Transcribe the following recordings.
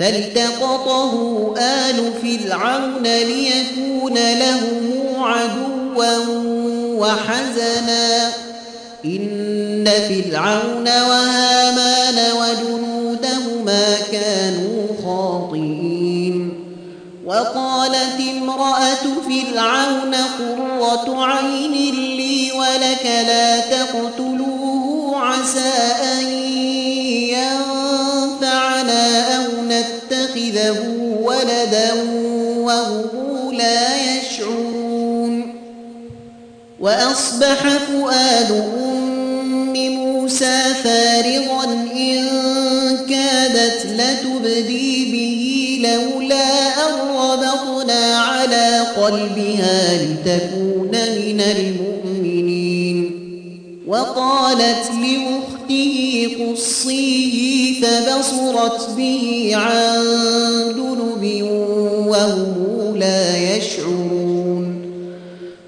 فالتقطه آل فرعون ليكون لهم عدوا وحزنا. إن فرعون وهامان وجنودهما كانوا خاطئين. وقالت امرأة فرعون قرة عين لي ولك لا تقتلوه عسى أن وهم لا يشعرون وأصبح فؤاد أم موسى فارغا إن كادت لتبدي به لولا أن ربطنا على قلبها لتكون من المؤمنين وقالت لأخته قصيه فبصرت به عن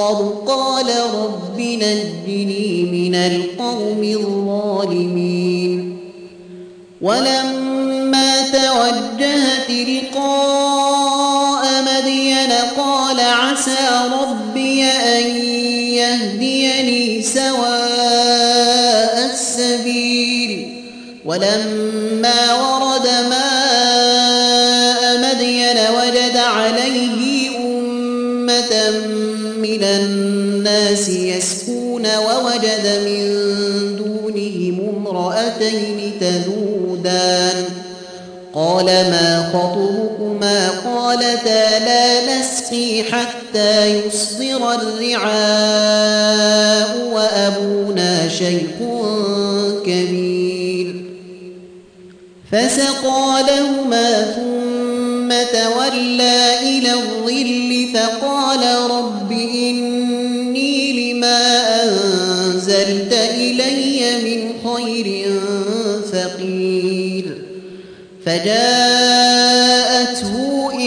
قال رب نجني من القوم الظالمين ولما توجه تلقاء مدين قال عسى ربي أن يهديني سواء السبيل ولما ورد ماء الناس يسكون ووجد من دونهم امرأتين تذودان. قال ما خطبكما؟ قالتا لا نسقي حتى يصدر الرعاء وأبونا شيخ كبير. فسقى لهما ثم تولى إلى الظل فقال رب أنزلت إلي من خير فقير. فجاءته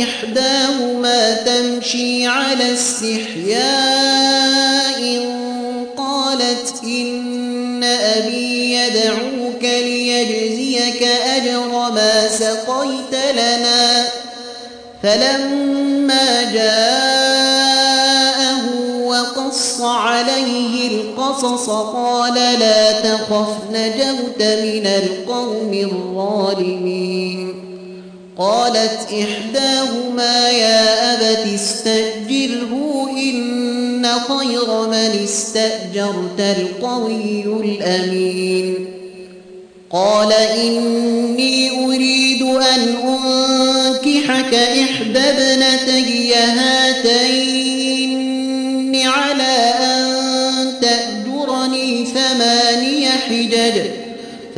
إحداهما تمشي على استحياء قالت إن أبي يدعوك ليجزيك أجر ما سقيت لنا. فلما جاءه وقص عليه القصص قال لا تخف نجوت من القوم الظالمين. قالت إحداهما يا أبت استأجره إن خير من استأجرت القوي الأمين. قال إني أريد أن أنكحك إحدى ابنتي هاتين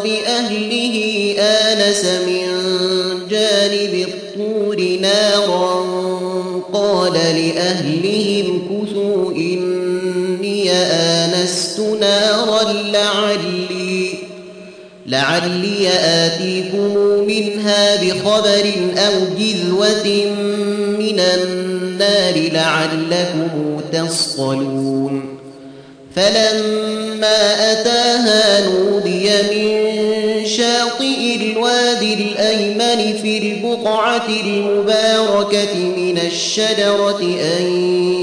وسار بأهله آنس من جانب الطور نارا. قال لأهلهم كثوا إني آنست نارا لعلي لعلي آتيكم منها بخبر أو جذوة من النار لعلكم تصطلون. فلما أتاها نودي من شاطئ الوادي الأيمن في البقعة المباركة من الشجرة أن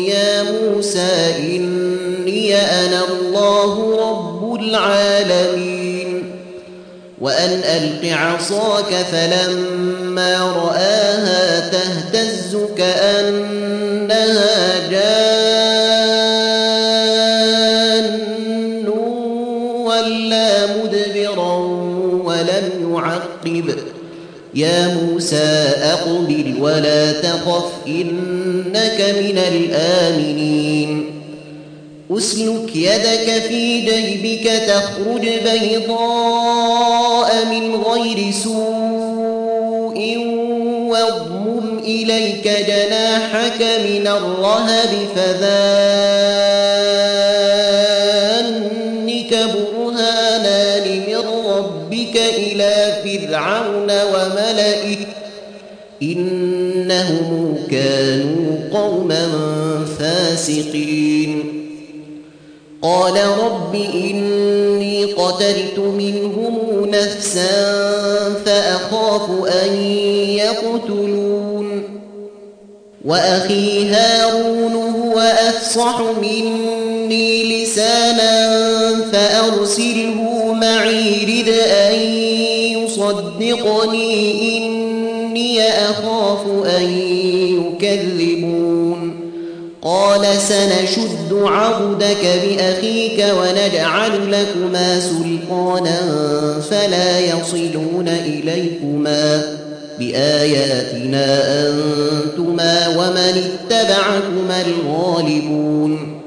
يا موسى إني أنا الله رب العالمين. وأن ألق عصاك فلما رآها تهتز كأنها جان ولم يعقب. يا موسى أقبل ولا تخف إنك من الآمنين. أسلك يدك في جيبك تخرج بيضاء من غير سوء واضمم إليك جناحك من الرهب فذانك ربك إلى فرعون وملئه إنهم كانوا قوما فاسقين. قال رب إني قتلت منهم نفسا فأخاف أن يقتلون. وأخي هارون هو أفصح مني لسانا فأرسله معي رد أن يصدقني إني أخاف أن يكذبون. قال سنشد عبدك بأخيك ونجعل لكما سلطانا فلا يصلون إليكما. بآياتنا أنتما ومن اتبعكما الغالبون.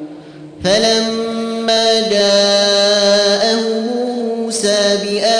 فلما جاءه موسى بآياتنا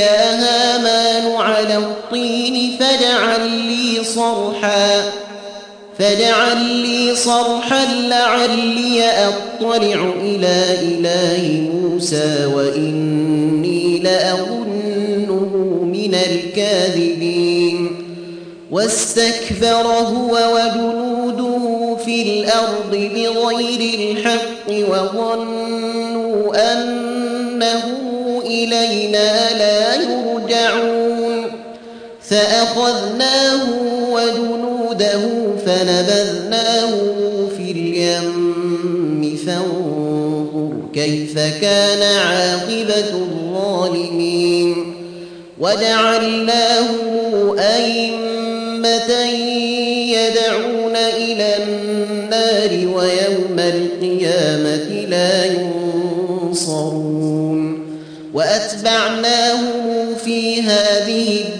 يا هامان على الطين فاجعل لي صرحا فاجعل لي صرحا لعلي أطلع إلى إله موسى وإني لأظنه من الكاذبين. واستكبر هو وجنوده في الأرض بغير الحق وظنوا أنهم فأخذناه وجنوده فنبذناه في اليم فانظر كيف كان عاقبة الظالمين. وجعلناه أئمة يدعون إلى النار ويوم القيامة لا ينصرون. وأتبعناهم في هذه الدنيا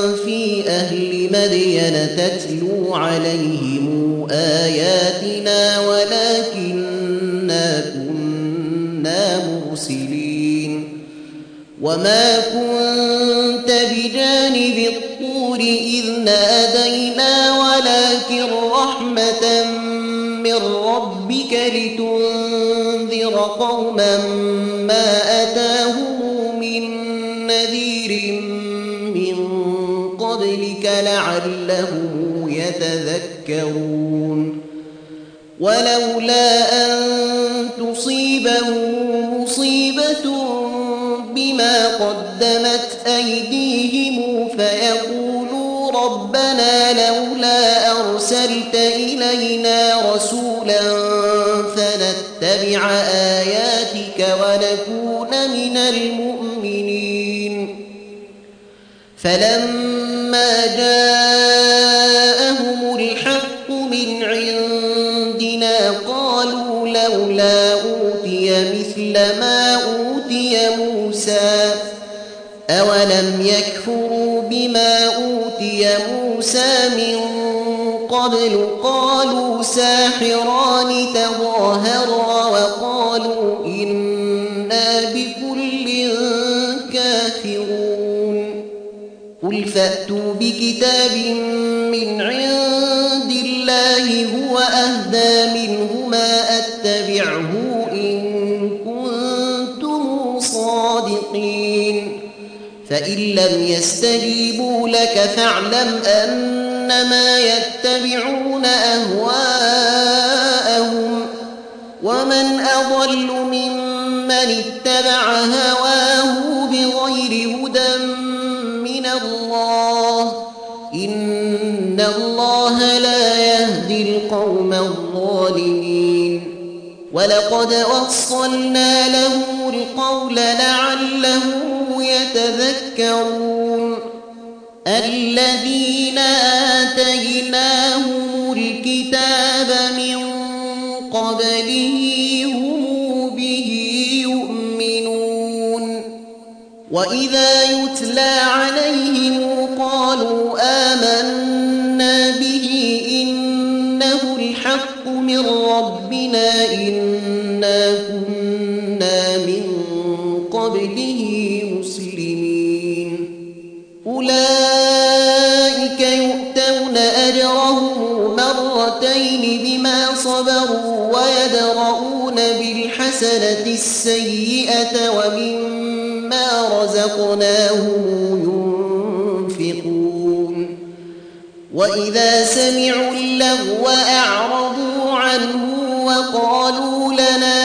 مدين تتلو عليهم آياتنا ولكنا كنا مرسلين وما كنت بجانب الطور إذ نادينا ولكن رحمة من ربك لتنذر قوما ما يتذكرون ولولا أن تصيبهم مصيبة بما قدمت أيديهم فيقولوا ربنا لولا أرسلت إلينا رسولا فنتبع آياتك ونكون من المؤمنين فلما جاءهم مثل ما أوتي موسى أولم يكفروا بما أوتي موسى من قبل؟ قالوا ساحران تظاهرا وقالوا إنا بكل كافرون. قل فأتوا بكتاب من عند الله هو أهدى منهما فإن لم يستجيبوا لك فاعلم أنما يتبعون أهواءهم ومن أضل ممن اتبع هواه بغير هدى من الله إن الله لا يهدي القوم الظالمين ولقد وصلنا لهم القول لعلهم يتذكرون الذين آتيناهم الكتاب من قبله هم به يؤمنون وإذا يتلى عليهم مرتين بما صبروا ويدرؤون بالحسنة السيئة ومما رزقناهم ينفقون. وإذا سمعوا اللغو أعرضوا عنه وقالوا لنا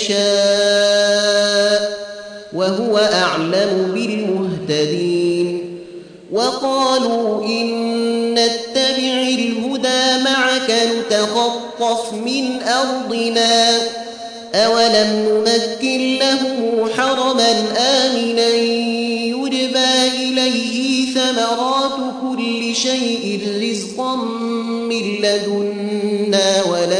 يشاء وهو أعلم بالمهتدين وقالوا إن نتبع الهدى معك نتخطف من أرضنا أولم نمكن له حرما آمنا يجبى إليه ثمرات كل شيء رزقا من لدنا ولكن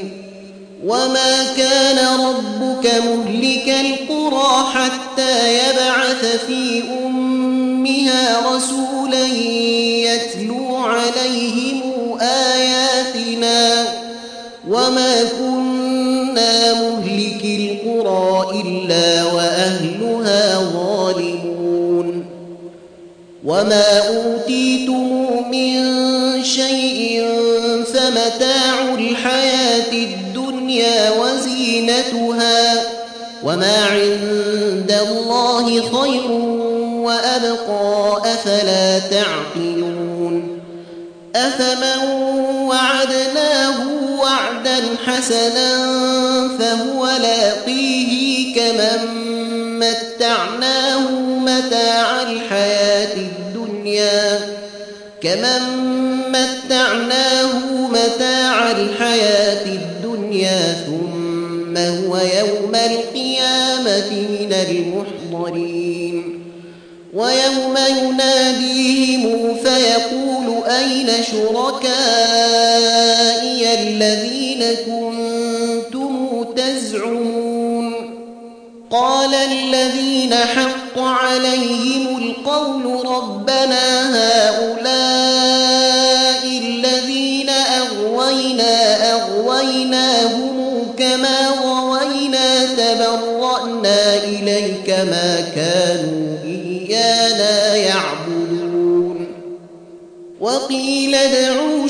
وما كان ربك مهلك القرى حتى يبعث في أمها رسولا يتلو عليهم آياتنا وما كنا مهلك القرى إلا وأهلها ظالمون وما أوتيتم من شيء فمتاع الحياة الدنيا وزينتها وما عند الله خير وأبقى أفلا تعقلون أفمن وعدناه وعدا حسنا فهو لاقيه كمن متعناه متاع الحياة الدنيا كمن متعناه القيامة من المحضرين. ويوم يناديهم فيقول أين شركائي الذين كنتم تزعمون؟ قال الذين حق عليهم القول ربنا هؤلاء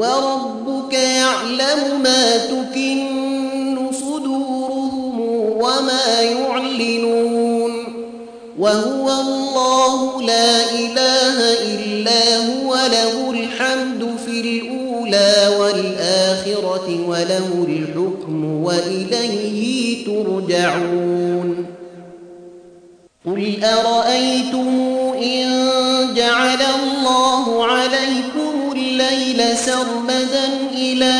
وربك يعلم ما تكن صدورهم وما يعلنون. وهو الله لا إله إلا هو له الحمد في الأولى والآخرة وله الحكم وإليه ترجعون. قل أرأيتم إن سرمدا إلى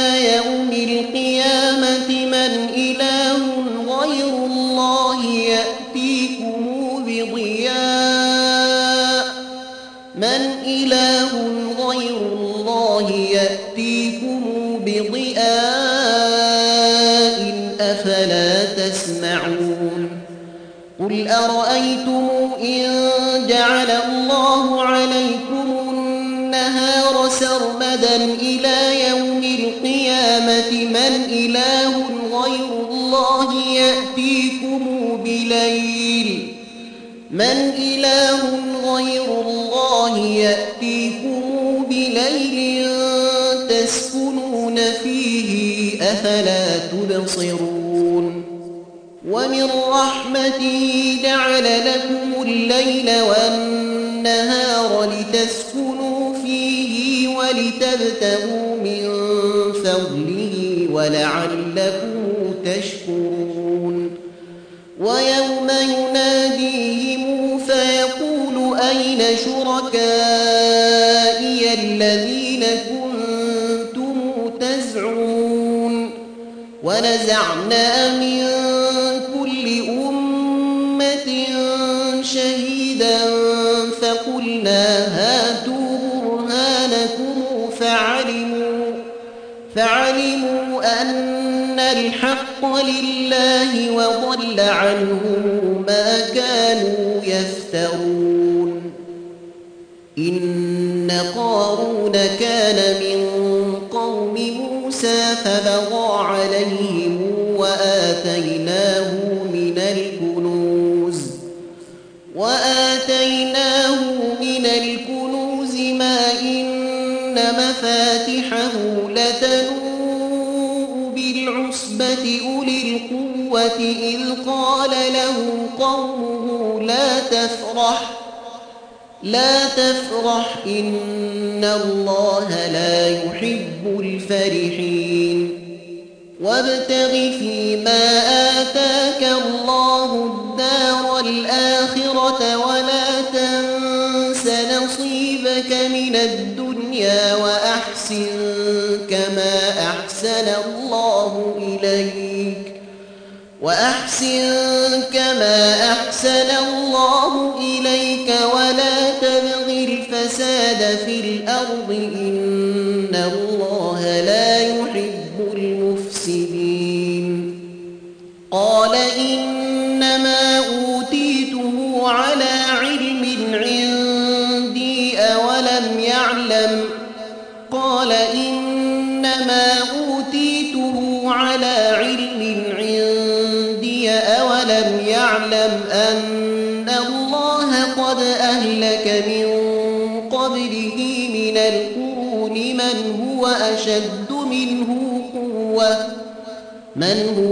تبصرون. ومن رحمته جعل لكم الليل والنهار لتسكنوا فيه ولتبتغوا من فضله ولعلكم تشكرون. ويوم يناديهم فيقول أين شركائي ونزعنا من كل أمة شهيدا فقلنا هاتوا برهانكم فعلموا فعلموا أن الحق لله وضل عنهم ما كانوا يفترون. إن قارون كان من موسى فبغى عليهم وآتيناه من الكنوز. وآتيناه من الكنوز ما إن مفاتحه لتنوء بالعصبة أولي القوة إذ قال له قومه لا تفرح. لا تفرح إن الله لا يحب الفرحين وابتغ فيما آتاك الله الدار الآخرة ولا تنس نصيبك من الدنيا وأحسن كما أحسن الله إليك وأحسن كما أحسن الله إليك الأرض إن الله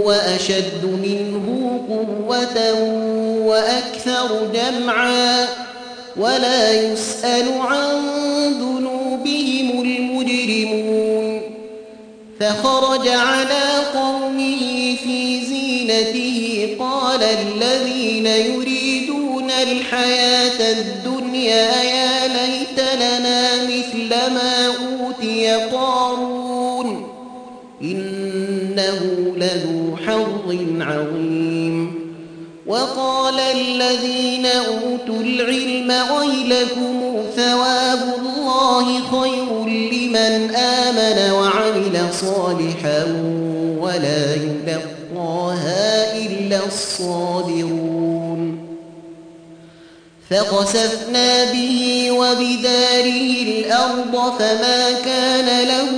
من هو أشد منه قوة وأكثر جمعا ولا يسأل عن ذنوبهم المجرمون. فخرج على قومه في زينته قال الذين يريدون الحياة الدنيا يا ليت لنا مثل ما أوتي حظ عظيم. وقال الذين أوتوا العلم ويلكم ثواب الله خير لمن آمن وعمل صالحا ولا يلقاها إلا الصابرون. فقسفنا به وبداره الأرض فما كان له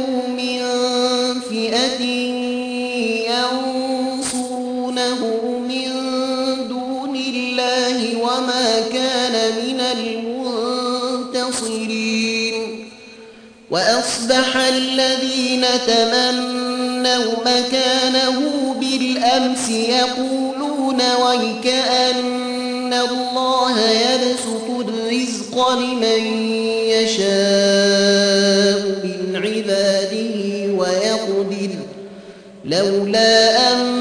وأصبح الذين تمنوا مكانه بالأمس يقولون ويكأن الله يبسط الرزق لمن يشاء من عباده ويقدر لولا أمن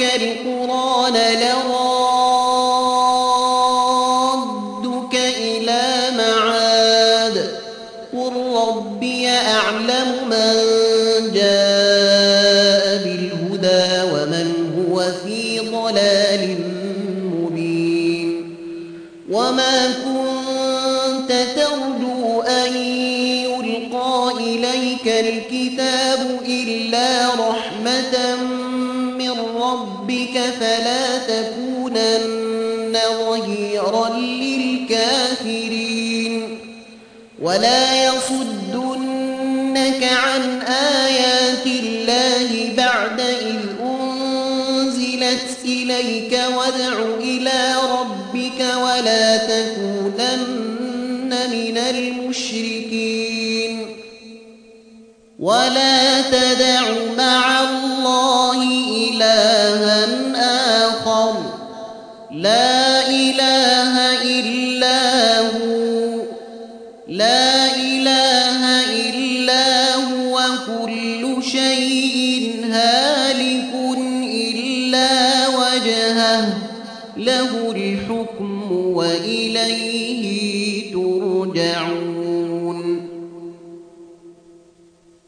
القرآن لرادك تكونن ظهيرا للكافرين. ولا يصدنك عن آيات الله بعد إذ أنزلت إليك وادع إلى ربك ولا تكونن من المشركين. ولا تدع مع